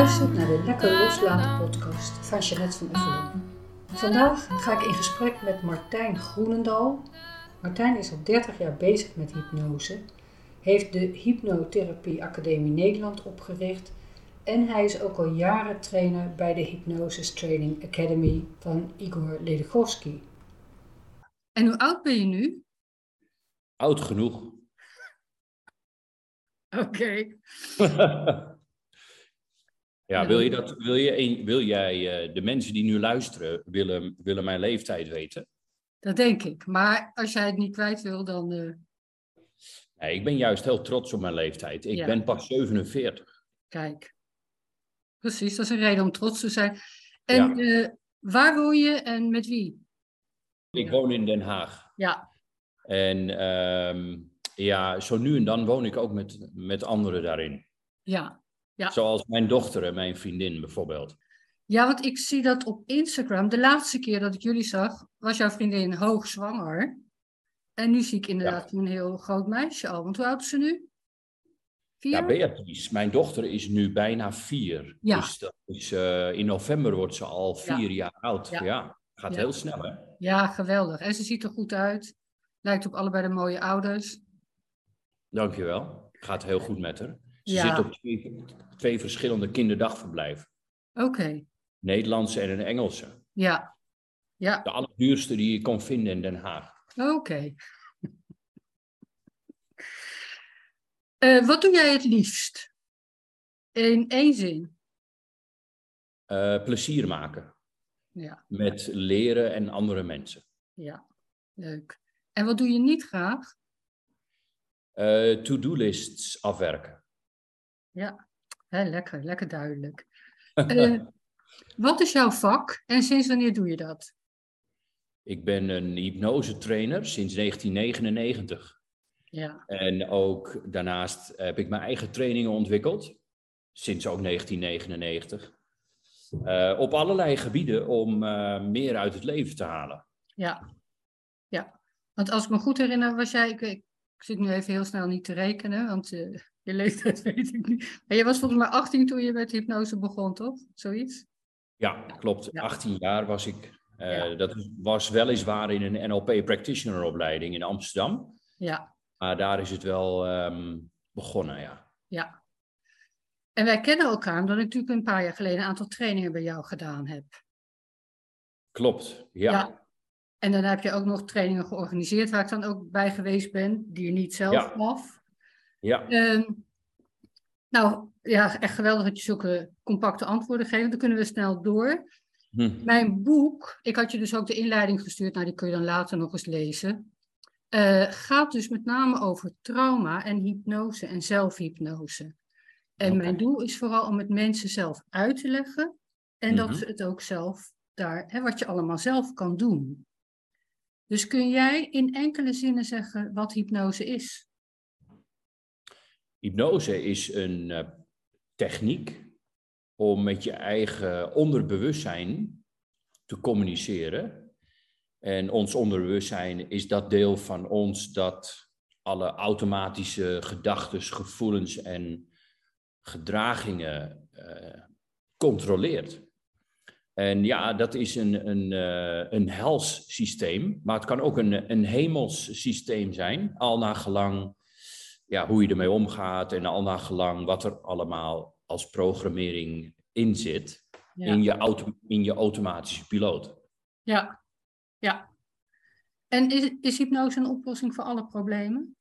luistert naar de Lekker Loslaten podcast van Jeanette van Uffelen. Vandaag ga ik in gesprek met Martijn Groenendal. Martijn is al 30 jaar bezig met hypnose, heeft de Hypnotherapie Academie Nederland opgericht en hij is ook al jaren trainer bij de Hypnosis Training Academy van Igor Ledegowski. En hoe oud ben je nu? Oud genoeg. Oké. ja, wil, je dat, wil, je, wil jij uh, de mensen die nu luisteren, willen, willen mijn leeftijd weten? Dat denk ik. Maar als jij het niet kwijt wil, dan. Uh... Nee, ik ben juist heel trots op mijn leeftijd. Ik Ja. ben pas 47. Kijk. Precies, dat is een reden om trots te zijn. En eh, waar woon je en met wie? Ik Ja. woon in Den Haag. Ja, En ehm, ja, zo nu en dan woon ik ook met, met anderen daarin. ja. Ja. Zoals mijn dochter en mijn vriendin bijvoorbeeld. Ja, want ik zie dat op Instagram. De laatste keer dat ik jullie zag, was jouw vriendin hoogzwanger. En nu zie ik inderdaad een heel groot meisje al. Want hoe oud is ze nu? Vier? Ja, Beatrice, mijn dochter is nu bijna vier. Ja. Dus dat is, eh, in november wordt ze al Ja. vier jaar oud. Ja. Gaat heel snel hè. Ja, geweldig. En ze ziet er goed uit. Lijkt op allebei de mooie ouders. Dankjewel. Gaat heel goed met haar. Ze zit op twee, twee verschillende kinderdagverblijven. Oké, Nederlandse en een Engelse. ja. Ja, De allerduurste die je kon vinden in Den Haag. oké. Eh, wat doe jij het liefst? In één zin. Eh, plezier maken Ja, met leren en andere mensen. ja. Leuk. En wat doe je niet graag? Eh, To-do-lists afwerken. Ja, hè, lekker, lekker duidelijk. Eh, wat is jouw vak en sinds wanneer doe je dat? Ik ben een hypnosetrainer sinds 1999. Ja, En ook daarnaast heb ik mijn eigen trainingen ontwikkeld. Sinds ook 1999. Eh, op allerlei gebieden om eh, meer uit het leven te halen. ja, ja. Want als ik me goed herinner, was jij, ik, ik zit nu even heel snel niet te rekenen, want je leeftijd weet ik niet. Maar je was volgens mij 18 toen je met hypnose begon, toch? Zoiets? Ja, klopt. Ja. 18 jaar was ik. Eh, Ja. Dat was weliswaar in een NLP practitioner opleiding in Amsterdam. Ja, Maar daar is het wel ehm, begonnen, ja. ja. En wij kennen elkaar omdat ik natuurlijk een paar jaar geleden een aantal trainingen bij jou gedaan heb. Klopt, ja. Ja. En dan heb je ook nog trainingen georganiseerd waar ik dan ook bij geweest ben, die je niet zelf gaf. Ja. Ehm, nou, ja, echt geweldig dat je zulke compacte antwoorden geeft. Dan kunnen we snel door. Hm. Mijn boek, ik had je dus ook de inleiding gestuurd, nou die kun je dan later nog eens lezen. eh, gaat dus met name over trauma en hypnose en zelfhypnose. En mijn doel is vooral om het mensen zelf uit te leggen en dat Mhm. ze het ook zelf daar, hè, wat je allemaal zelf kan doen. Dus kun jij in enkele zinnen zeggen wat hypnose is? Hypnose is een eh, techniek om met je eigen onderbewustzijn te communiceren. En ons onderbewustzijn is dat deel van ons dat alle automatische gedachten, gevoelens en gedragingen eh, controleert. En ja, dat is een, een, eh, een hels systeem, maar het kan ook een, een hemels systeem zijn, al naar gelang ja, hoe je ermee omgaat en al naar gelang wat er allemaal als programmering in zit Ja. in, je auto, in je automatische piloot. Ja, ja. En is, is hypnose een oplossing voor alle problemen?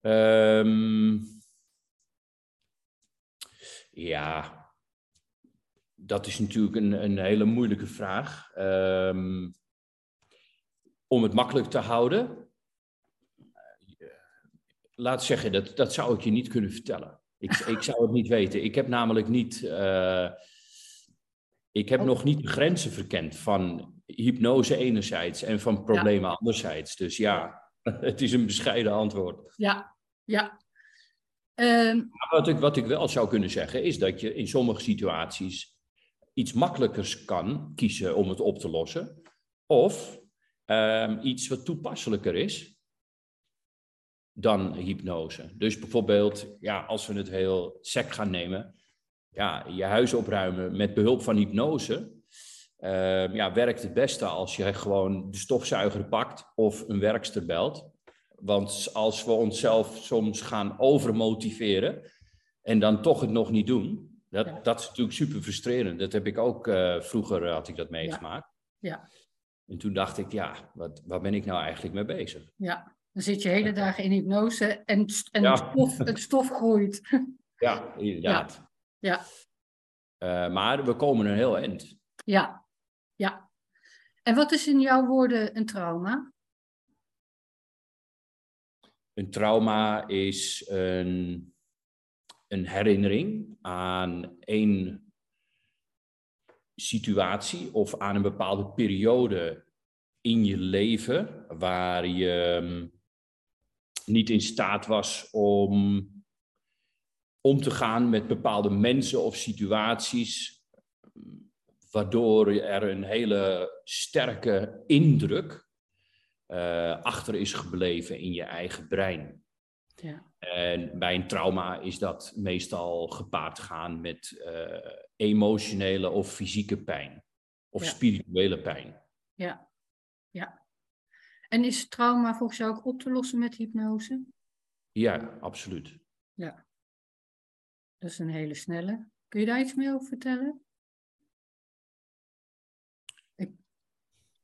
Ehm, ja, dat is natuurlijk een, een hele moeilijke vraag. Ehm, om het makkelijk te houden, laat zeggen, dat, dat zou ik je niet kunnen vertellen. Ik, ik zou het niet weten. Ik heb namelijk niet. eh, ik heb Oh. nog niet de grenzen verkend van hypnose enerzijds en van problemen anderzijds. Dus ja, het is een bescheiden antwoord. Ja, ja. Ehm, Wat ik, wat ik wel zou kunnen zeggen is dat je in sommige situaties iets makkelijkers kan kiezen om het op te lossen. Of ehm, iets wat toepasselijker is dan hypnose. Dus bijvoorbeeld, ja, als we het heel sec gaan nemen, ja, je huis opruimen met behulp van hypnose, uh, ja, werkt het beste als je gewoon de stofzuiger pakt of een werkster belt. Want als we onszelf soms gaan overmotiveren en dan toch het nog niet doen, dat, dat is natuurlijk super frustrerend. Dat heb ik ook, uh, vroeger had ik dat meegemaakt. Ja. ja. En toen dacht ik, ja, wat, waar ben ik nou eigenlijk mee bezig? Ja, dan zit je hele dagen in hypnose en, en het, stof, het stof groeit. Ja, inderdaad. Ja. ja. Uh, maar we komen een heel eind. Ja, ja. En wat is in jouw woorden een trauma? Een trauma is een, een herinnering aan één situatie of aan een bepaalde periode in je leven waar je ehm, niet in staat was om om te gaan met bepaalde mensen of situaties, waardoor er een hele sterke indruk uh, achter is gebleven in je eigen brein. Ja. En bij een trauma is dat meestal gepaard gaan met uh, emotionele of fysieke pijn of spirituele pijn. Ja. En is trauma volgens jou ook op te lossen met hypnose? Ja, absoluut. Ja. Dat is een hele snelle. Kun je daar iets meer over vertellen? Ik...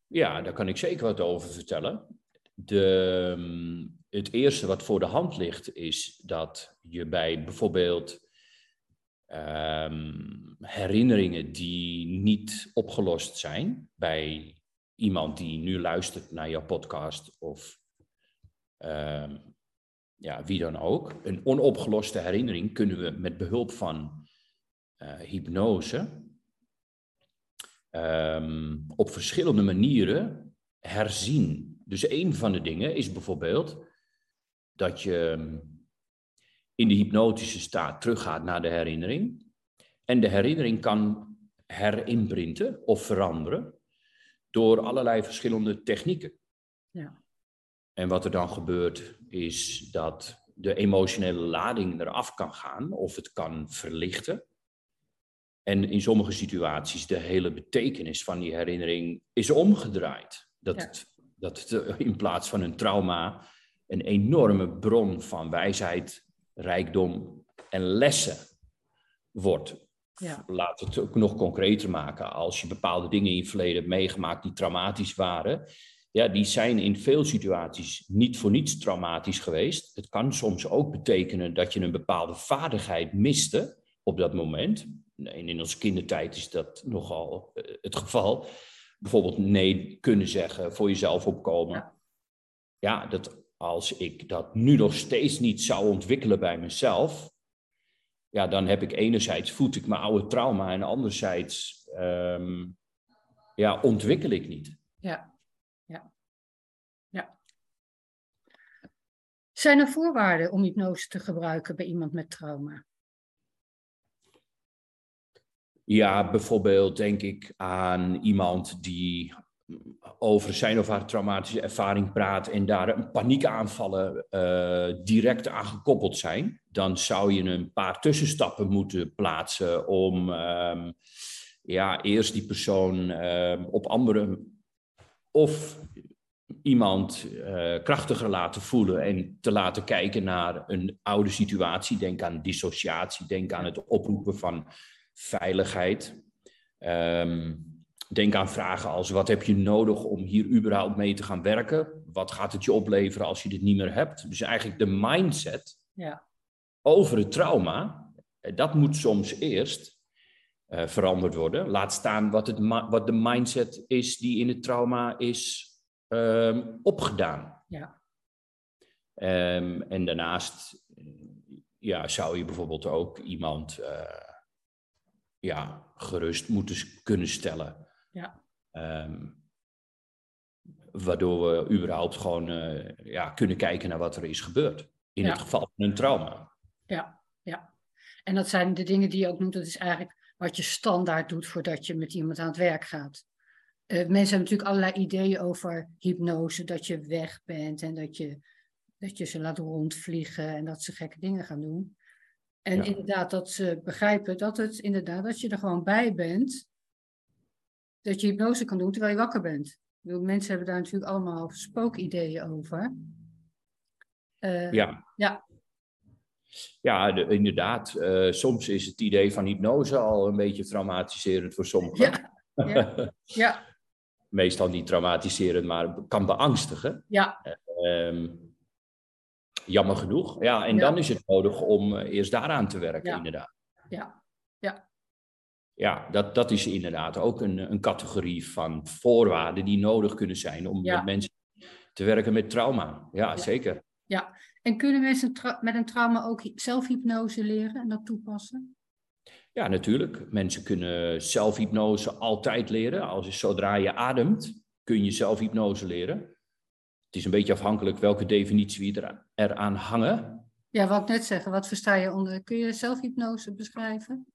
Ja, daar kan ik zeker wat over vertellen. De, ehm, het eerste wat voor de hand ligt is dat je bij bijvoorbeeld um, herinneringen die niet opgelost zijn, bij iemand die nu luistert naar jouw podcast of um, ja, wie dan ook, een onopgeloste herinnering kunnen we met behulp van uh, hypnose um, op verschillende manieren herzien. Dus een van de dingen is bijvoorbeeld dat je in de hypnotische staat teruggaat naar de herinnering en de herinnering kan herinprinten of veranderen door allerlei verschillende technieken. Ja. En wat er dan gebeurt is dat de emotionele lading eraf kan gaan of het kan verlichten. En in sommige situaties de hele betekenis van die herinnering is omgedraaid. Dat, het, dat het eh, in plaats van een trauma een enorme bron van wijsheid, rijkdom en lessen wordt. Ja. Laat het ook nog concreter maken. Als je bepaalde dingen in je verleden hebt meegemaakt die traumatisch waren, ja, die zijn in veel situaties niet voor niets traumatisch geweest. Het kan soms ook betekenen dat je een bepaalde vaardigheid miste op dat moment. En in onze kindertijd is dat nogal eh, het geval. Bijvoorbeeld nee kunnen zeggen, voor jezelf opkomen. Ja. ja, dat als ik dat nu nog steeds niet zou ontwikkelen bij mezelf, ja, dan heb ik enerzijds voed ik mijn oude trauma en anderzijds um, ja, ontwikkel ik niet. Ja. Zijn er voorwaarden om hypnose te gebruiken bij iemand met trauma? Ja, bijvoorbeeld denk ik aan iemand die over zijn of haar traumatische ervaring praat en daar paniekaanvallen uh, direct aan gekoppeld zijn. Dan zou je een paar tussenstappen moeten plaatsen om um, ja, eerst die persoon uh, op andere of iemand uh, krachtiger laten voelen en te laten kijken naar een oude situatie. Denk aan dissociatie, denk aan het oproepen van veiligheid. Um, denk aan vragen als wat heb je nodig om hier überhaupt mee te gaan werken? Wat gaat het je opleveren als je dit niet meer hebt? Dus eigenlijk de mindset ja. over het trauma, eh, dat moet soms eerst uh, veranderd worden. Laat staan wat, het wat de mindset is die in het trauma is um, opgedaan. Ja. Um, en daarnaast ja, zou je bijvoorbeeld ook iemand uh, ja, gerust moeten kunnen stellen. Ja. Um, waardoor we überhaupt gewoon uh, ja, kunnen kijken naar wat er is gebeurd. In ja. het geval van een trauma. Ja, ja. En dat zijn de dingen die je ook noemt. Dat is eigenlijk wat je standaard doet voordat je met iemand aan het werk gaat. Uh, mensen hebben natuurlijk allerlei ideeën over hypnose, dat je weg bent en dat je dat je ze laat rondvliegen en dat ze gekke dingen gaan doen. En inderdaad, dat ze begrijpen dat het inderdaad, dat je er gewoon bij bent. Dat je hypnose kan doen terwijl je wakker bent. Bedoel, mensen hebben daar natuurlijk allemaal spookideeën over. Uh, ja. Ja, ja, inderdaad. Uh, soms is het idee van hypnose al een beetje traumatiserend voor sommigen. Ja. ja. ja. Meestal niet traumatiserend, maar kan beangstigen. Ja. Uh, jammer genoeg. Ja, en dan is het nodig om uh, eerst daaraan te werken, inderdaad. Ja, ja. Ja, dat, dat is inderdaad ook een, een categorie van voorwaarden die nodig kunnen zijn om met mensen te werken met trauma. Ja, zeker. Ja, en kunnen mensen met een trauma ook zelfhypnose leren en dat toepassen? Ja, natuurlijk. Mensen kunnen zelfhypnose altijd leren. Als, zodra je ademt, kun je zelfhypnose leren. Het is een beetje afhankelijk welke definitie we er, eraan hangen. Ja, wat ik net zeggen, wat versta je onder? Kun je zelfhypnose beschrijven?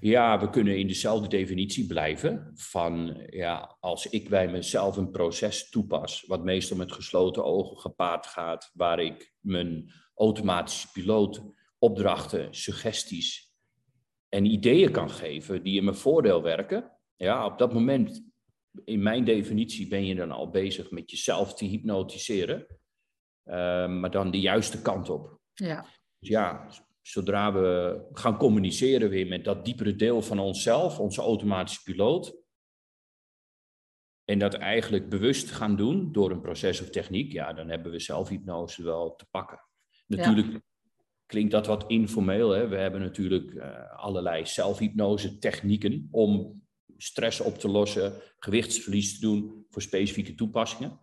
Ja, we kunnen in dezelfde definitie blijven van ja, als ik bij mezelf een proces toepas, wat meestal met gesloten ogen gepaard gaat, waar ik mijn automatische piloot opdrachten, suggesties en ideeën kan geven die in mijn voordeel werken. Ja, op dat moment, in mijn definitie, ben je dan al bezig met jezelf te hypnotiseren, uh, maar dan de juiste kant op. Ja. Dus ja, zodra we gaan communiceren weer met dat diepere deel van onszelf, onze automatische piloot, en dat eigenlijk bewust gaan doen door een proces of techniek, ja, dan hebben we zelfhypnose wel te pakken. Natuurlijk klinkt dat wat informeel. Hè? We hebben natuurlijk uh, allerlei zelfhypnose technieken om stress op te lossen, gewichtsverlies te doen voor specifieke toepassingen.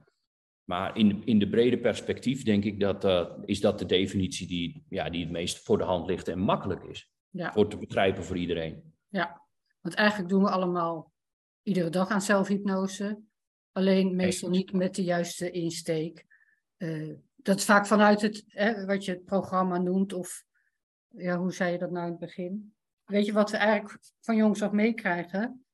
Maar in, in de brede perspectief denk ik dat uh, is dat de definitie die, ja, die het meest voor de hand ligt en makkelijk is. Ja. Voor te begrijpen voor iedereen. Ja, want eigenlijk doen we allemaal iedere dag aan zelfhypnose. Alleen meestal niet met de juiste insteek. Uh, dat is vaak vanuit het, hè, wat je het programma noemt, of ja, hoe zei je dat nou in het begin? Weet je wat we eigenlijk van jongs af meekrijgen?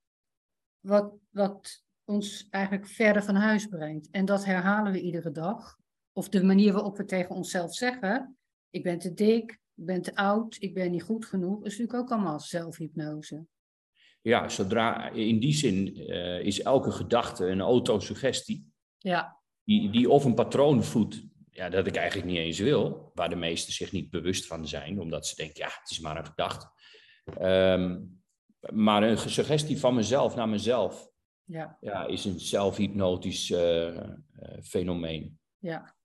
Wat, wat ons eigenlijk verder van huis brengt. En dat herhalen we iedere dag. Of de manier waarop we tegen onszelf zeggen: Ik ben te dik, ik ben te oud, ik ben niet goed genoeg, is natuurlijk ook allemaal zelfhypnose. Ja, zodra in die zin uh, is elke gedachte een autosuggestie. Ja. Die, die of een patroon voedt ja, dat ik eigenlijk niet eens wil, waar de meesten zich niet bewust van zijn, omdat ze denken, ja, het is maar een gedachte. Um, maar een suggestie van mezelf naar mezelf ja. Ja, is een zelfhypnotisch uh, uh, fenomeen. Ja.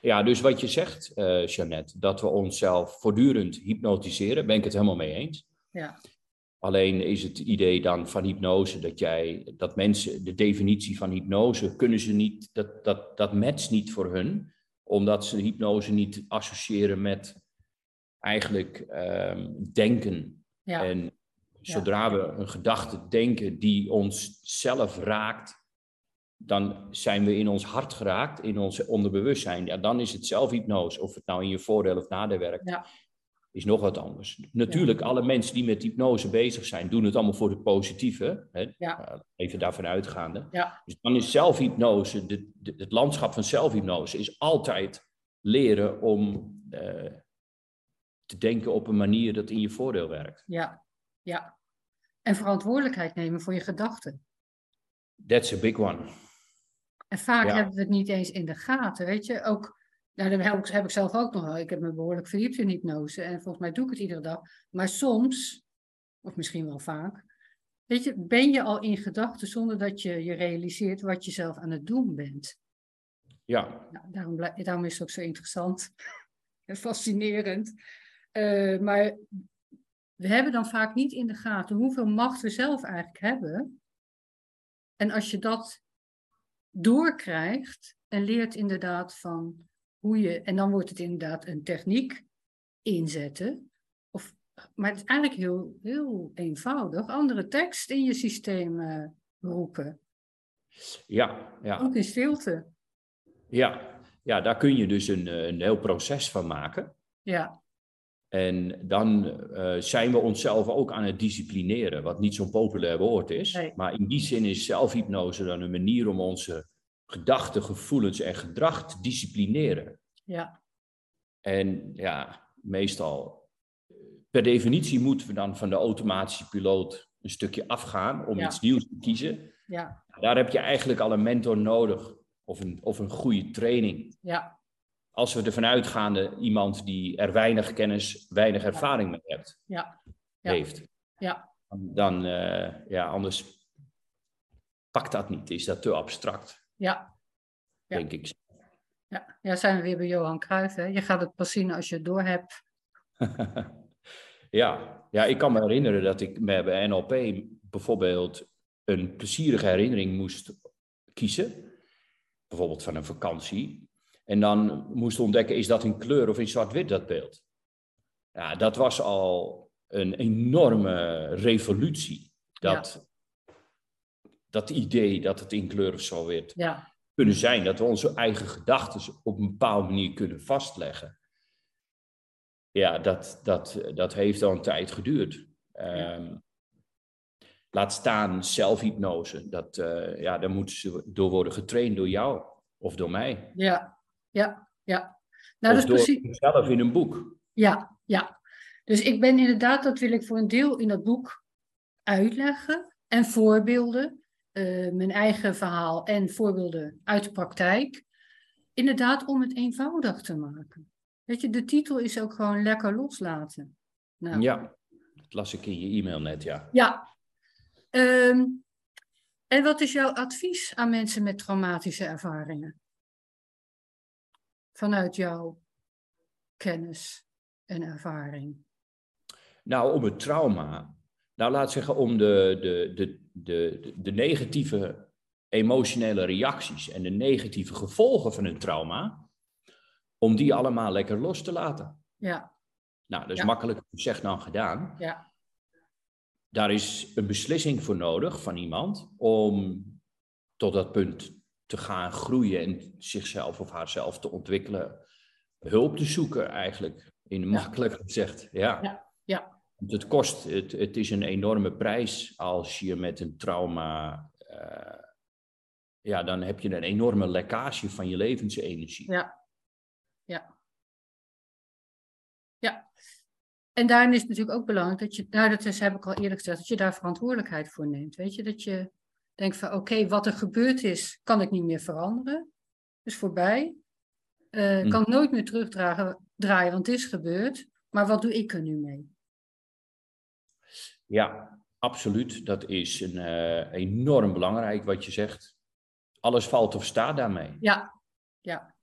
Ja, dus wat je zegt, uh, Jeannette, dat we onszelf voortdurend hypnotiseren, ben ik het helemaal mee eens. Ja. Alleen is het idee dan van hypnose dat jij, dat mensen, de definitie van hypnose, kunnen ze niet, dat, dat, dat matcht niet voor hun, omdat ze hypnose niet associëren met eigenlijk um, denken. Ja. En Zodra we een gedachte denken die ons zelf raakt, dan zijn we in ons hart geraakt, in ons onderbewustzijn. Ja, dan is het zelfhypnose, of het nou in je voordeel of nadeel werkt, ja. is nog wat anders. Natuurlijk, alle mensen die met hypnose bezig zijn, doen het allemaal voor het positieve. Hè? Ja. Even daarvan uitgaande. Ja. Dus dan is zelfhypnose, de, de, het landschap van zelfhypnose, is altijd leren om uh, te denken op een manier dat in je voordeel werkt. Ja, ja. En verantwoordelijkheid nemen voor je gedachten. That's a big one. En vaak hebben we het niet eens in de gaten, weet je. Ook, nou, dat heb ik, heb ik zelf ook nog wel. Ik heb me behoorlijk verdiept in hypnose. En volgens mij doe ik het iedere dag. Maar soms, of misschien wel vaak, weet je, ben je al in gedachten zonder dat je je realiseert wat je zelf aan het doen bent. Ja. Nou, daarom, daarom is het ook zo interessant en fascinerend. Uh, maar we hebben dan vaak niet in de gaten hoeveel macht we zelf eigenlijk hebben. En als je dat doorkrijgt en leert inderdaad van hoe je, en dan wordt het inderdaad een techniek inzetten. Of, maar het is eigenlijk heel, heel eenvoudig. Andere tekst in je systeem uh, roepen. Ja, ja. Ook in stilte. Ja, ja daar kun je dus een, een heel proces van maken. Ja. En dan uh, zijn we onszelf ook aan het disciplineren, wat niet zo'n populair woord is. Nee. Maar in die zin is zelfhypnose dan een manier om onze gedachten, gevoelens en gedrag te disciplineren. Ja. En ja, meestal, per definitie moeten we dan van de automatische piloot een stukje afgaan om Ja. iets nieuws te kiezen. Ja. Daar heb je eigenlijk al een mentor nodig of een, of een goede training. Ja. Als we ervan uitgaande iemand die er weinig kennis, weinig ervaring mee hebt, Ja. Ja. heeft, Ja. dan, eh, ja, anders pakt dat niet. Is dat te abstract, Ja. Ja. denk ik. Ja. ja, zijn we weer bij Johan Cruijff. Hè? Je gaat het pas zien als je het door hebt. ja. ja, ik kan me herinneren dat ik met- bij NLP bijvoorbeeld een plezierige herinnering moest kiezen. Bijvoorbeeld van een vakantie. En dan moest ontdekken, is dat in kleur of in zwart-wit dat beeld? Ja, dat was al een enorme revolutie. Dat, dat idee dat het in kleur of zwart-wit Ja. kunnen zijn. Dat we onze eigen gedachten op een bepaalde manier kunnen vastleggen. Ja, dat, dat, dat heeft al een tijd geduurd. Ehm, laat staan zelfhypnose. Dat, eh, ja, daar moeten ze door worden getraind door jou of door mij. Ja. Ja. Ja. Nou, door precies. zelf in een boek. Ja, ja. Dus ik ben inderdaad, dat wil ik voor een deel in dat boek uitleggen en voorbeelden, eh, mijn eigen verhaal en voorbeelden uit de praktijk. Inderdaad, om het eenvoudig te maken. Weet je, de titel is ook gewoon lekker loslaten. Nou, Ja, dat las ik in je e-mail net, ja. ja. Ehm, en wat is jouw advies aan mensen met traumatische ervaringen? Vanuit jouw kennis en ervaring. Nou, om het trauma. Nou, laat zeggen om de, de, de, de, de negatieve emotionele reacties en de negatieve gevolgen van een trauma, om die allemaal lekker los te laten. Ja, Nou, dat is Ja. makkelijker gezegd dan gedaan. ja, Daar is een beslissing voor nodig van iemand om tot dat punt te gaan groeien en zichzelf of haarzelf te ontwikkelen. Hulp te zoeken eigenlijk, in makkelijk gezegd. Ja. Ja, het kost, het, het is een enorme prijs als je met een trauma, eh, ja, dan heb je een enorme lekkage van je levensenergie. ja, ja. Ja. En daarin is het natuurlijk ook belangrijk dat je, nou dat is, heb ik al eerder gezegd, dat je daar verantwoordelijkheid voor neemt. Weet je, dat je denkt van oké, wat er gebeurd is, kan ik niet meer veranderen. is voorbij. Hm. Kan ik nooit meer terugdragen, draaien, want het is gebeurd. Maar wat doe ik er nu mee? Ja, absoluut. Dat is een, eh, enorm belangrijk wat je zegt. Alles valt of staat daarmee. Ja, ja,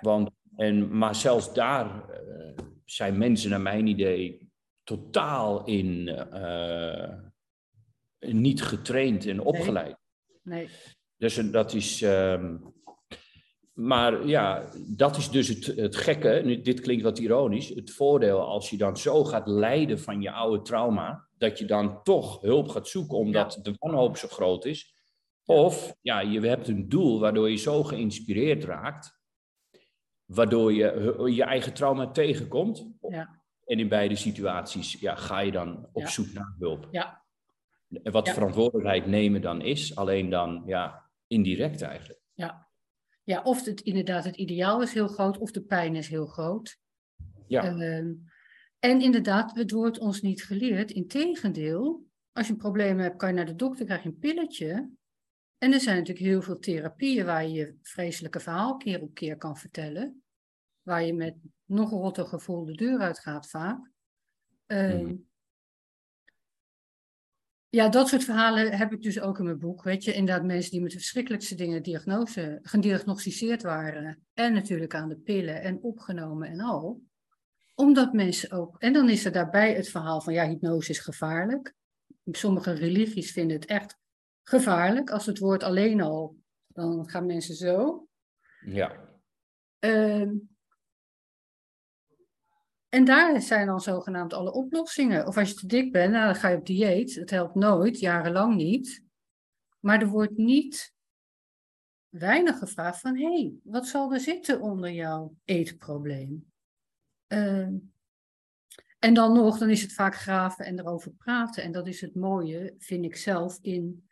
Want, en, maar zelfs daar eh, zijn mensen, naar mijn idee, totaal in niet getraind en opgeleid. nee, Dus een- dat is. ehm, maar ja, dat is dus het, het gekke. Nu, dit klinkt wat ironisch. Het voordeel als je dan zo gaat lijden van je oude trauma, dat je dan toch hulp gaat zoeken omdat de wanhoop zo groot is. Of ja, je hebt een doel waardoor je zo geïnspireerd raakt, waardoor je je eigen trauma tegenkomt. Ja. En in beide situaties ja, ga je dan op Ja. zoek naar hulp. ja, wat Ja. verantwoordelijkheid nemen dan is, alleen dan ja, indirect eigenlijk. ja. Ja, of het inderdaad het ideaal is heel groot, of de pijn is heel groot. Ja, Ehm, en inderdaad, het wordt ons niet geleerd. Integendeel, als je een probleem hebt, kan je naar de dokter, krijg je een pilletje. En er zijn natuurlijk heel veel therapieën waar je je vreselijke verhaal keer op keer kan vertellen. Waar je met nog een rotter gevoel de deur uit gaat vaak. Ehm, Mhm. Ja, dat soort verhalen heb ik dus ook in mijn boek. Weet je, inderdaad mensen die met de verschrikkelijkste dingen diagnose, gediagnosticeerd waren. En natuurlijk aan de pillen en opgenomen en al. Omdat mensen ook... En dan is er daarbij het verhaal van, ja, hypnose is gevaarlijk. Sommige religies vinden het echt gevaarlijk. Als het woord alleen al, dan gaan mensen zo. ja. Ehm, en daar zijn dan zogenaamd alle oplossingen. Of als je te dik bent, nou, dan ga je op dieet. Het helpt nooit, jarenlang niet. Maar er wordt niet weinig gevraagd van... hé, hey, wat zal er zitten onder jouw eetprobleem? Ehm, en dan nog, dan is het vaak graven en erover praten. En dat is het mooie, vind ik zelf, in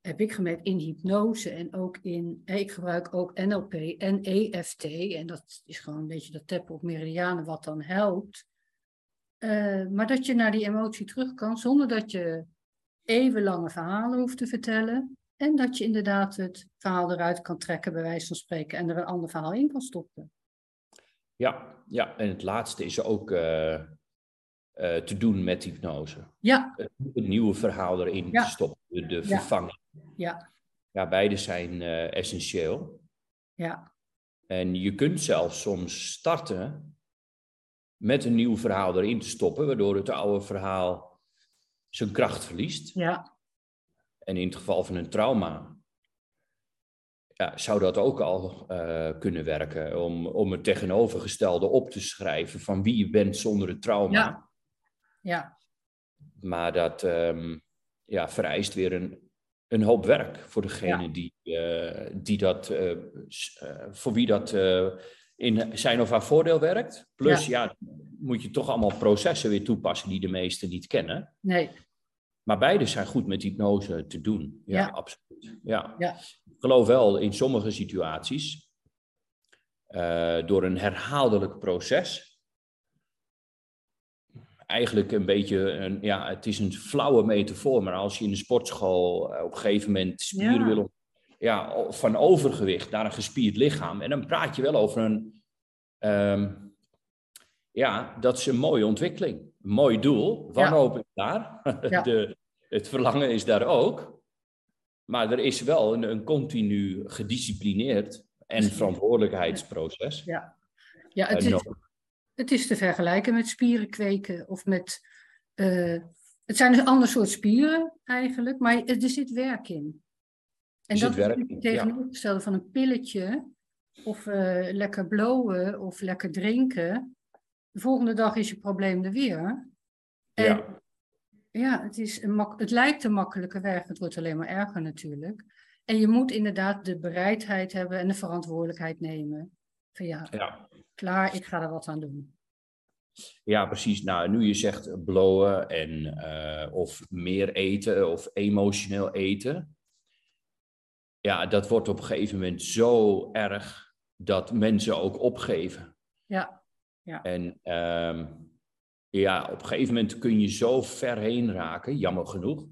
heb ik gemerkt in hypnose en ook in, ik gebruik ook NLP en EFT. En dat is gewoon een beetje dat tappen op meridianen wat dan helpt. Uh, maar dat je naar die emotie terug kan zonder dat je even lange verhalen hoeft te vertellen. En dat je inderdaad het verhaal eruit kan trekken, bij wijze van spreken, en er een ander verhaal in kan stoppen. Ja, ja. en het laatste is ook uh, uh, te doen met hypnose. Ja. Het, nieuwe verhaal erin ja. te stoppen, de, de vervanging. Ja. Ja, beide zijn uh, essentieel. Ja. En je kunt zelfs soms starten met een nieuw verhaal erin te stoppen, waardoor het oude verhaal zijn kracht verliest. Ja. En in het geval van een trauma ja, zou dat ook al uh, kunnen werken om, om het tegenovergestelde op te schrijven van wie je bent zonder het trauma. Ja. ja. Maar dat um, ja, vereist weer een, een hoop werk voor degene ja. die, uh, die dat, uh, voor wie dat in zijn of haar voordeel werkt. Plus, ja. ja, moet je toch allemaal processen weer toepassen die de meesten niet kennen. Nee. Maar beide zijn goed met hypnose te doen. Ja, Ja. absoluut. Ja. Ja. Ik geloof wel in sommige situaties, eh, door een herhaaldelijk proces, eigenlijk een beetje, een, ja, het is een flauwe metafoor, maar als je in de sportschool eh, op een gegeven moment spieren Ja. wil, ja, van overgewicht naar een gespierd lichaam, en dan praat je wel over een, ehm, ja, dat is een mooie ontwikkeling, een mooi doel, wanhoop is daar, Ja. de, het verlangen is daar ook, maar er is wel een, een continu gedisciplineerd en verantwoordelijkheidsproces. Ja, ja het, is. Het is te vergelijken met spieren kweken of met. eh, het zijn een ander soort spieren eigenlijk, maar er zit werk in. En dat werk is het ja. tegenovergestelde van een pilletje of eh, lekker blowen of lekker drinken. De volgende dag is je probleem er weer. En Ja. ja, het, is een mak- het lijkt een makkelijke weg, het wordt alleen maar erger natuurlijk. En je moet inderdaad de bereidheid hebben en de verantwoordelijkheid nemen. Van ja, Ja. klaar, ik ga er wat aan doen. Ja, precies. Nou, nu je zegt blowen en eh, of meer eten of emotioneel eten. Ja, dat wordt op een gegeven moment zo erg dat mensen ook opgeven. Ja, En ehm, ja, op een gegeven moment kun je zo ver heen raken, jammer genoeg.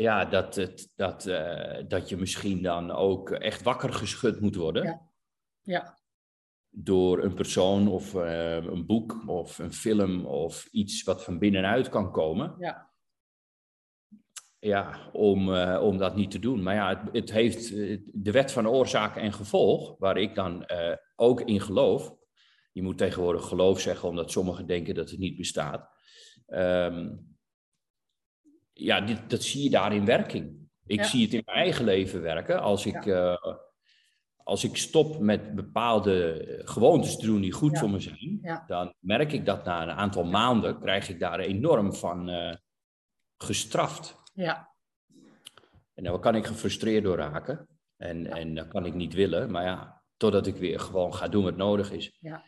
Ja, dat, het, dat, eh, dat je misschien dan ook echt wakker geschud moet worden Ja. ja, door een persoon of eh, een boek of een film of iets wat van binnenuit kan komen. ja, Ja, om, eh, om dat niet te doen. Maar ja, het, het heeft de wet van oorzaak en gevolg, waar ik dan ook in geloof. Je moet tegenwoordig geloof zeggen, omdat sommigen denken dat het niet bestaat. Ehm, ja, dit, dat zie je daar in werking. Ik Ja. zie het in mijn eigen leven werken. Als ik, eh, als ik stop met bepaalde eh, gewoontes te doen die goed voor me zijn, dan merk ik dat na een aantal maanden krijg ik daar enorm van eh, gestraft. ja, En daar kan ik gefrustreerd door raken. En, en dat kan ik niet willen. Maar ja, totdat ik weer gewoon ga doen wat nodig is. Ja.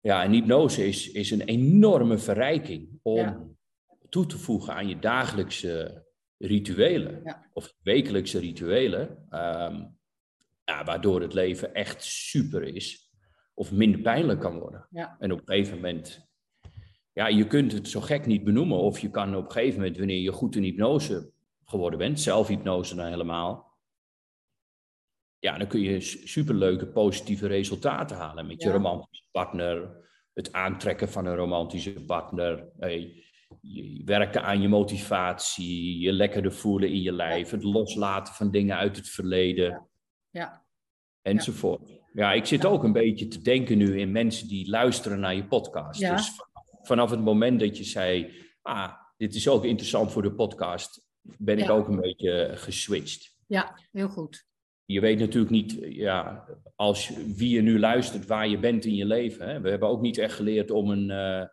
Ja, en hypnose is, is een enorme verrijking om. Toe te voegen aan je dagelijkse rituelen. Ja. Of wekelijkse rituelen. ehm, ja, waardoor het leven echt super is. Of minder pijnlijk kan worden. Ja. En op een gegeven moment ja, je kunt het zo gek niet benoemen. Of je kan op een gegeven moment, wanneer je goed in hypnose geworden bent, zelfhypnose dan helemaal. Ja, dan kun je superleuke positieve resultaten halen met je romantische partner. Het aantrekken van een romantische partner. Werken aan je motivatie, je lekkerder voelen in je lijf, het loslaten van dingen uit het verleden ja, enzovoort. Ja, ik zit ook een beetje te denken nu in mensen die luisteren naar je podcast. Ja. Dus van- vanaf het moment dat je zei, ah, dit is ook interessant voor de podcast, ben ik ook een beetje geswitcht. ja, heel goed. Je weet natuurlijk niet, ja, als wie je nu luistert, waar je bent in je leven. Hè? We hebben ook niet echt geleerd om een, eh,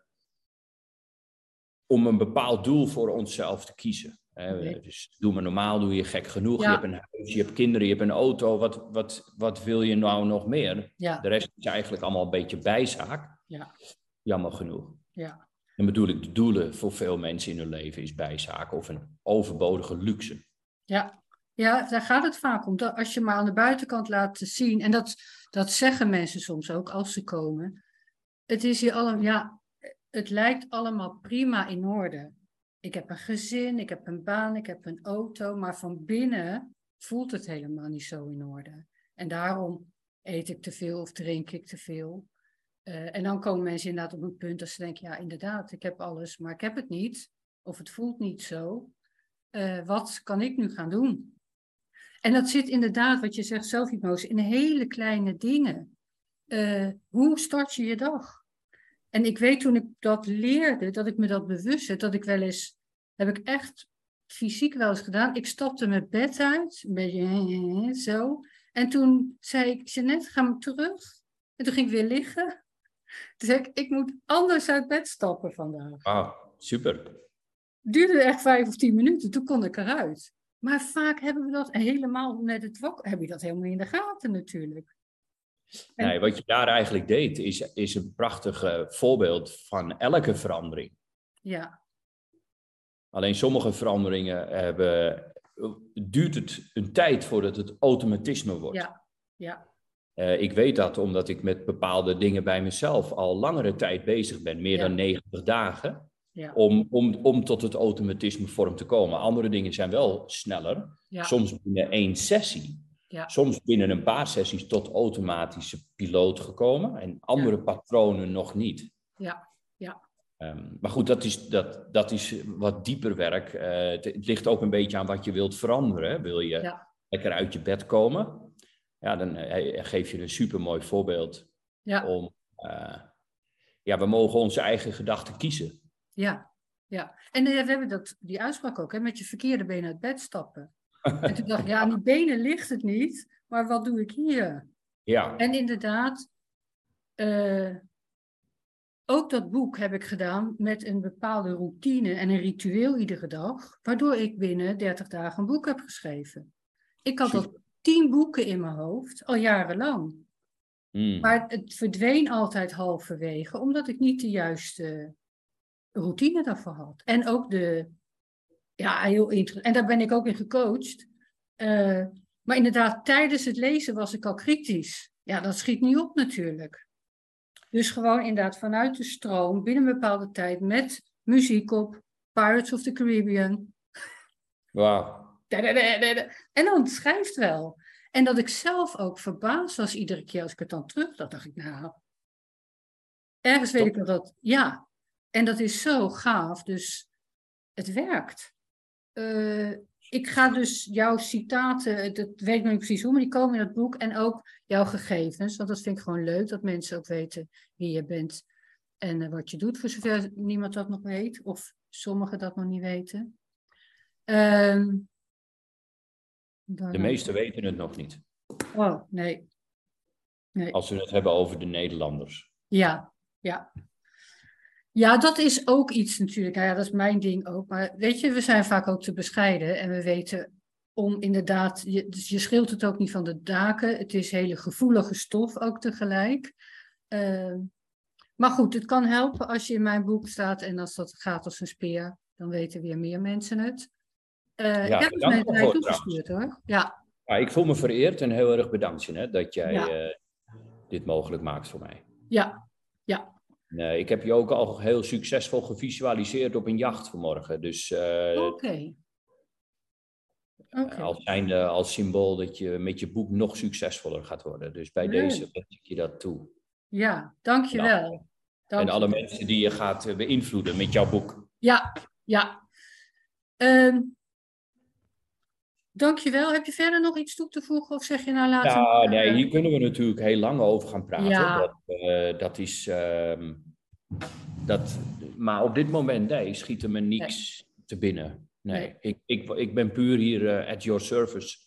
om een bepaald doel voor onszelf te kiezen. Dus doe maar normaal, doe je gek genoeg. Ja. Je hebt een huis, je hebt kinderen, je hebt een auto. Wat, wat, wat wil je nou nog meer? Ja, De rest is eigenlijk allemaal een beetje bijzaak. Ja. Jammer genoeg. ja. En bedoel ik, de doelen voor veel mensen in hun leven is bijzaken of een overbodige luxe. Ja, ja daar gaat het vaak om. Dat als je maar aan de buitenkant laat zien, en dat, dat zeggen mensen soms ook als ze komen. Het is hier allemaal, ja, het lijkt allemaal prima in orde. Ik heb een gezin, ik heb een baan, ik heb een auto, maar van binnen voelt het helemaal niet zo in orde. En daarom eet ik te veel of drink ik te veel. Uh, en dan komen mensen inderdaad op een punt dat ze denken, ja inderdaad, ik heb alles, maar ik heb het niet. Of het voelt niet zo. Uh, wat kan ik nu gaan doen? En dat zit inderdaad, wat je zegt, zelfhypnose, in hele kleine dingen. Uh, hoe start je je dag? En ik weet toen ik dat leerde, dat ik me dat bewust werd, dat ik wel eens, heb ik echt fysiek wel eens gedaan. Ik stapte mijn bed uit, een beetje zo. En toen zei ik, Jeannette, ga maar terug. En toen ging ik weer liggen. Toen zei ik, ik moet anders uit bed stappen vandaag. Ah, super. Het duurde echt vijf of tien minuten, toen kon ik eruit. Maar vaak hebben we dat helemaal met het wakker, heb je dat helemaal in de gaten natuurlijk. Nee, wat je daar eigenlijk deed, is, is een prachtig uh, voorbeeld van elke verandering. Ja. Alleen sommige veranderingen hebben, duurt het een tijd voordat het automatisme wordt. Ja, ja. Uh, ik weet dat omdat ik met bepaalde dingen bij mezelf al langere tijd bezig ben, meer Ja. dan 90 dagen, Ja. om, om, om tot het automatisme vorm te komen. Andere dingen zijn wel sneller, Ja. soms binnen één sessie. Ja. Soms binnen een paar sessies tot automatische piloot gekomen en andere patronen nog niet. Ja. Ja. Ehm, maar goed, dat is, dat, dat is wat dieper werk. Eh, het, het ligt ook een beetje aan wat je wilt veranderen. Wil je Ja. lekker uit je bed komen? Ja, dan eh, geef je een supermooi voorbeeld Ja. om... eh, ja, we mogen onze eigen gedachten kiezen. Ja, ja. En we hebben dat, die uitspraak ook, hè, met je verkeerde benen uit bed stappen. En toen dacht ik, ja, aan die benen ligt het niet, maar wat doe ik hier? Ja, En inderdaad, eh, ook dat boek heb ik gedaan met een bepaalde routine en een ritueel iedere dag, waardoor ik binnen 30 dagen een boek heb geschreven. Ik had al tien boeken in mijn hoofd, al jarenlang. Mm. Maar het verdween altijd halverwege, omdat ik niet de juiste routine daarvoor had. En ook de, ja, heel interessant. En daar ben ik ook in gecoacht. Eh, maar inderdaad, tijdens het lezen was ik al kritisch. Ja, dat schiet niet op natuurlijk. Dus gewoon inderdaad vanuit de stroom, binnen een bepaalde tijd, met muziek op, Pirates of the Caribbean. Wauw. En dan schrijft wel. En dat ik zelf ook verbaasd was iedere keer als ik het dan terug dacht, dacht ik, nou, ergens weet ik dat dat, ja. En dat is zo gaaf, dus het werkt. Eh, ik ga dus jouw citaten, dat weet ik nog niet precies hoe, maar die komen in het boek. En ook jouw gegevens, want dat vind ik gewoon leuk, dat mensen ook weten wie je bent en eh, wat je doet, voor zover niemand dat nog weet, of sommigen dat nog niet weten. Ehm, De meesten weten het nog niet. Oh, nee. nee. Als we het hebben over de Nederlanders. Ja, ja. Ja, dat is ook iets natuurlijk. Nou ja, dat is mijn ding ook. Maar weet je, we zijn vaak ook te bescheiden. En we weten om inderdaad, je, dus je scheelt het ook niet van de daken. Het is hele gevoelige stof ook tegelijk. Ehm, maar goed, het kan helpen als je in mijn boek staat en als dat gaat als een speer, dan weten weer meer mensen het. Eh Ja, ik heb mij toegestuurd hoor. Ja, Ja, ik voel me vereerd en heel erg bedankt, Jeanette, dat jij Ja. eh, dit mogelijk maakt voor mij. ja, ja. Nee, ik heb je ook al heel succesvol gevisualiseerd op een jacht vanmorgen. Dus eh, Oké. Oké. als, zijnde, als symbool dat je met je boek nog succesvoller gaat worden. Dus bij Leuk. deze wens ik je dat toe. Ja, dankjewel. Dank En alle mensen die je gaat eh, beïnvloeden met jouw boek. Ja, ja. Ehm dankjewel. Heb je verder nog iets toe te voegen of zeg je nou laten Ja, we- nee, hier kunnen we natuurlijk heel lang over gaan praten. Ja. Dat, eh, dat is. ehm, dat, maar op dit moment, nee, schiet er me niks te binnen. Nee, Nee. Ik, ik, ik ben puur hier eh, at your service.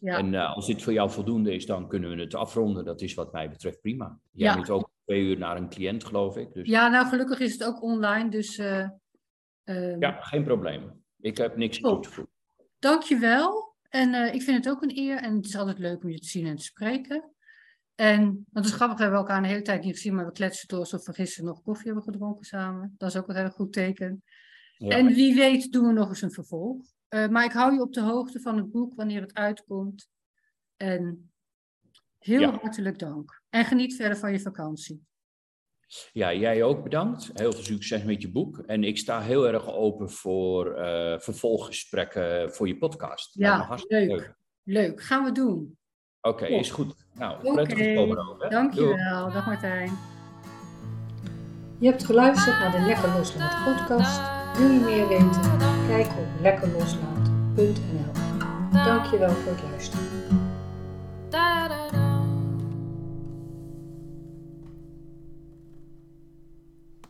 Ja, En eh, als dit voor jou voldoende is, dan kunnen we het afronden. Dat is wat mij betreft prima. Jij Ja. moet ook twee uur naar een cliënt, geloof ik. Dus ja, nou gelukkig is het ook online, dus eh ehm, ja, geen probleem. Ik heb niks toe te voegen. dankjewel. En eh, ik vind het ook een eer en het is altijd leuk om je te zien en te spreken. En, want het is grappig, we hebben elkaar een hele tijd niet gezien, maar we kletsen door alsof we gisteren nog koffie hebben gedronken samen. Dat is ook een heel goed teken. Ja. En wie weet doen we nog eens een vervolg. Eh, maar ik hou je op de hoogte van het boek wanneer het uitkomt. En heel Ja. hartelijk dank. En geniet verder van je vakantie. Ja, jij ook bedankt. Heel veel succes met je boek. En ik sta heel erg open voor eh, vervolggesprekken voor je podcast. Ja, hartstikke leuk. Leuk, gaan we doen. Oké, is goed. Nou, prettig? Doei. dankjewel. Dag Martijn. Je hebt geluisterd naar de Lekker Loslaten podcast. Wil je meer weten? Kijk op lekkerloslaten.nl Dankjewel voor het luisteren.